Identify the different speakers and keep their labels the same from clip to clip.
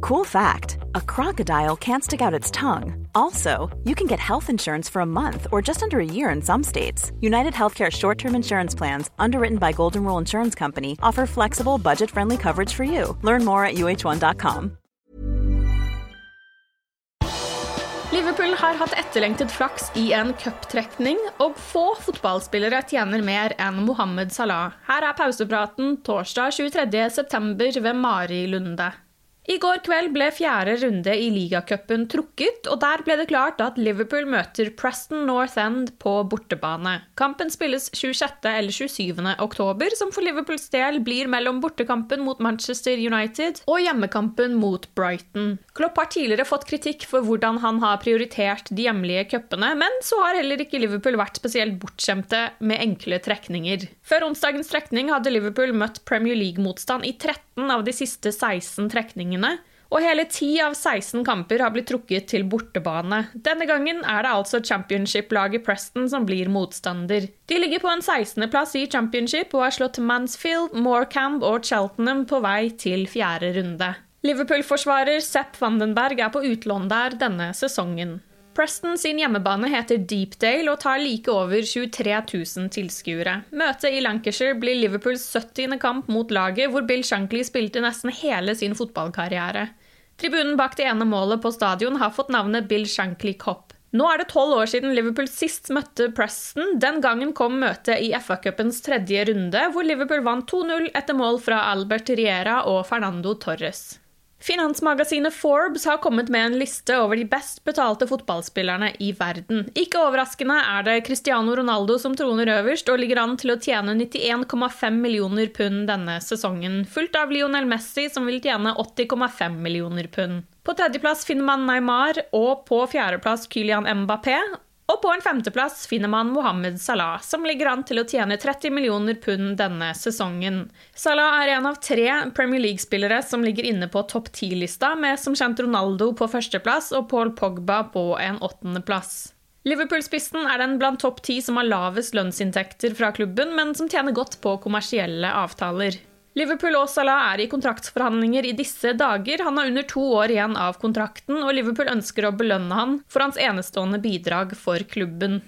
Speaker 1: Cool fact a crocodile can't stick out its tongue. Also, you can get health insurance for a month or just under a year in some states. United Healthcare short term insurance plans, underwritten by Golden Rule Insurance Company, offer flexible, budget friendly coverage for you. Learn more at uh1.com.
Speaker 2: Liverpool har hatt etterlengtet flaks i en cuptrekning, og få fotballspillere tjener mer enn Mohammed Salah. Her er pausepraten torsdag 23.9. ved Mari Lunde. I går kveld ble fjerde runde i ligacupen trukket, og der ble det klart at Liverpool møter Preston North End på bortebane. Kampen spilles 26. eller 27. oktober, som for Liverpools del blir mellom bortekampen mot Manchester United og hjemmekampen mot Brighton. Klopp har tidligere fått kritikk for hvordan han har prioritert de hjemlige cupene, men så har heller ikke Liverpool vært spesielt bortskjemte med enkle trekninger. Før onsdagens trekning hadde Liverpool møtt Premier League-motstand i 13 av de siste 16 trekningene og hele 10 av 16 kamper har blitt trukket til bortebane. Denne gangen er det altså championship-laget Preston som blir motstander. De ligger på en 16.-plass i championship og har slått Mansfield, Morecambe og Cheltenham på vei til fjerde runde. Liverpool-forsvarer Sepp Vandenberg er på utlån der denne sesongen. Preston sin hjemmebane heter Deepdale og tar like over 23 000 tilskuere. Møtet i Lancashire blir Liverpools 70. kamp mot laget, hvor Bill Shankly spilte nesten hele sin fotballkarriere. Tribunen bak det ene målet på stadion har fått navnet Bill Shankly Cop. Nå er det tolv år siden Liverpool sist møtte Preston. Den gangen kom møtet i FA-cupens tredje runde, hvor Liverpool vant 2-0 etter mål fra Albert Riera og Fernando Torres. Finansmagasinet Forbes har kommet med en liste over de best betalte fotballspillerne i verden. Ikke overraskende er det Cristiano Ronaldo som troner øverst og ligger an til å tjene 91,5 millioner pund denne sesongen, fulgt av Lionel Messi som vil tjene 80,5 millioner pund. På tredjeplass finner man Neymar, og på fjerdeplass Kylian Mbappé. Og på en femteplass finner man Mohammed Salah, som ligger an til å tjene 30 millioner pund denne sesongen. Salah er en av tre Premier League-spillere som ligger inne på topp ti-lista, med som kjent Ronaldo på førsteplass og Paul Pogba på en åttendeplass. Liverpool-spissen er den blant topp ti som har lavest lønnsinntekter fra klubben, men som tjener godt på kommersielle avtaler. Liverpool og Salah er i kontraktsforhandlinger i disse dager. Han har under to år igjen av kontrakten, og Liverpool ønsker å belønne han for hans enestående bidrag for klubben.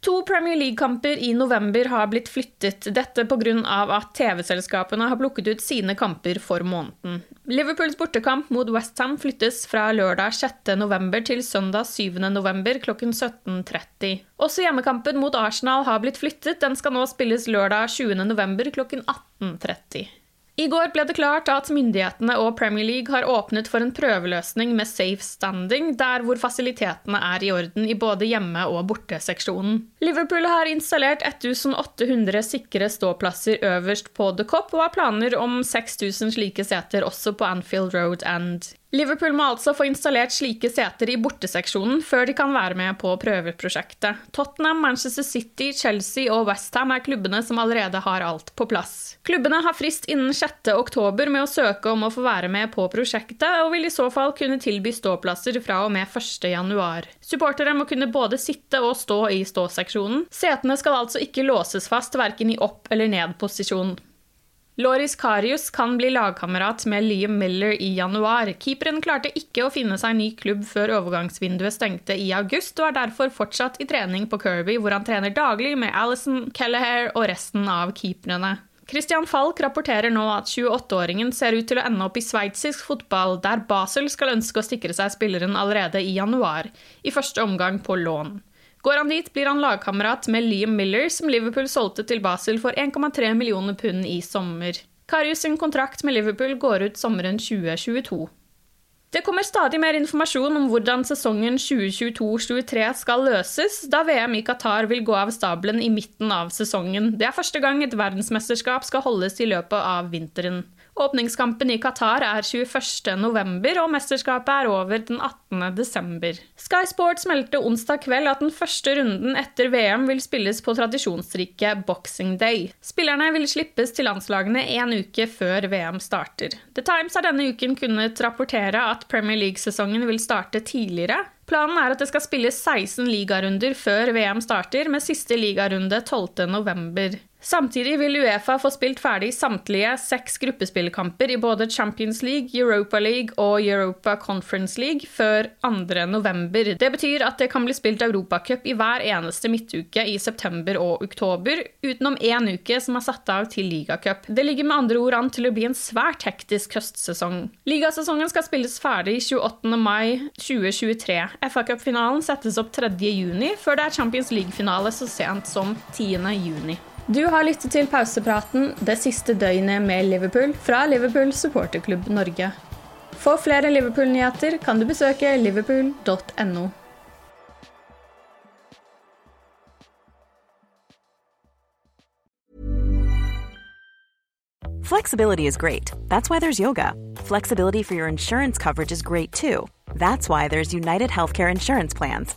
Speaker 2: To Premier League-kamper i november har blitt flyttet, dette pga. at TV-selskapene har plukket ut sine kamper for måneden. Liverpools bortekamp mot Westham flyttes fra lørdag 6.11. til søndag 7.11. klokken 17.30. Også hjemmekampen mot Arsenal har blitt flyttet, den skal nå spilles lørdag 20.11. klokken 18.30. I går ble det klart at myndighetene og Premier League har åpnet for en prøveløsning med safe standing, der hvor fasilitetene er i orden i både hjemme- og borteseksjonen. Liverpool har installert 1800 sikre ståplasser øverst på The Cop, og har planer om 6000 slike seter også på Anfield Road and Liverpool må altså få installert slike seter i borteseksjonen før de kan være med på prøveprosjektet. Tottenham, Manchester City, Chelsea og Westham er klubbene som allerede har alt på plass. Klubbene har frist innen 6. oktober med å søke om å få være med på prosjektet, og vil i så fall kunne tilby ståplasser fra og med 1. januar. Supportere må kunne både sitte og stå i ståseksjonen. Setene skal altså ikke låses fast verken i opp- eller ned-posisjon. Loris Karius kan bli lagkamerat med Liam Miller i januar. Keeperen klarte ikke å finne seg ny klubb før overgangsvinduet stengte i august, og er derfor fortsatt i trening på Kirby, hvor han trener daglig med Alison, Kelleher og resten av keeperne. Christian Falk rapporterer nå at 28-åringen ser ut til å ende opp i sveitsisk fotball, der Basel skal ønske å stikre seg spilleren allerede i januar, i første omgang på lån. Går han dit, blir han lagkamerat med Liam Miller, som Liverpool solgte til Basel for 1,3 millioner pund i sommer. Karius sin kontrakt med Liverpool går ut sommeren 2022. Det kommer stadig mer informasjon om hvordan sesongen 2022-2023 skal løses, da VM i Qatar vil gå av stabelen i midten av sesongen. Det er første gang et verdensmesterskap skal holdes i løpet av vinteren. Åpningskampen i Qatar er 21.11, og mesterskapet er over den 18.12. Sky Sports meldte onsdag kveld at den første runden etter VM vil spilles på tradisjonsrike Boxing Day. Spillerne vil slippes til landslagene en uke før VM starter. The Times har denne uken kunnet rapportere at Premier League-sesongen vil starte tidligere. Planen er at det skal spilles 16 ligarunder før VM starter, med siste ligarunde 12.11. Samtidig vil Uefa få spilt ferdig samtlige seks gruppespillkamper i både Champions League, Europa League og Europa Conference League før 2.11. Det betyr at det kan bli spilt Europacup i hver eneste midtuke i september og oktober, utenom én uke som er satt av til ligacup. Det ligger med andre ord an til å bli en svært hektisk høstsesong. Ligasesongen skal spilles ferdig 28. mai 2023. FA-cupfinalen settes opp 3. juni, før det er Champions League-finale så sent som 10. Du har lyttet til pausepraten det siste døgnet med Liverpool fra Liverpool supporterklubb Norge. For flere Liverpool-nyheter kan du besøke liverpool.no.
Speaker 1: Flexibility is great. That's why there's yoga. Flexibility for your insurance coverage is great too. That's why there's United Healthcare Insurance Plans.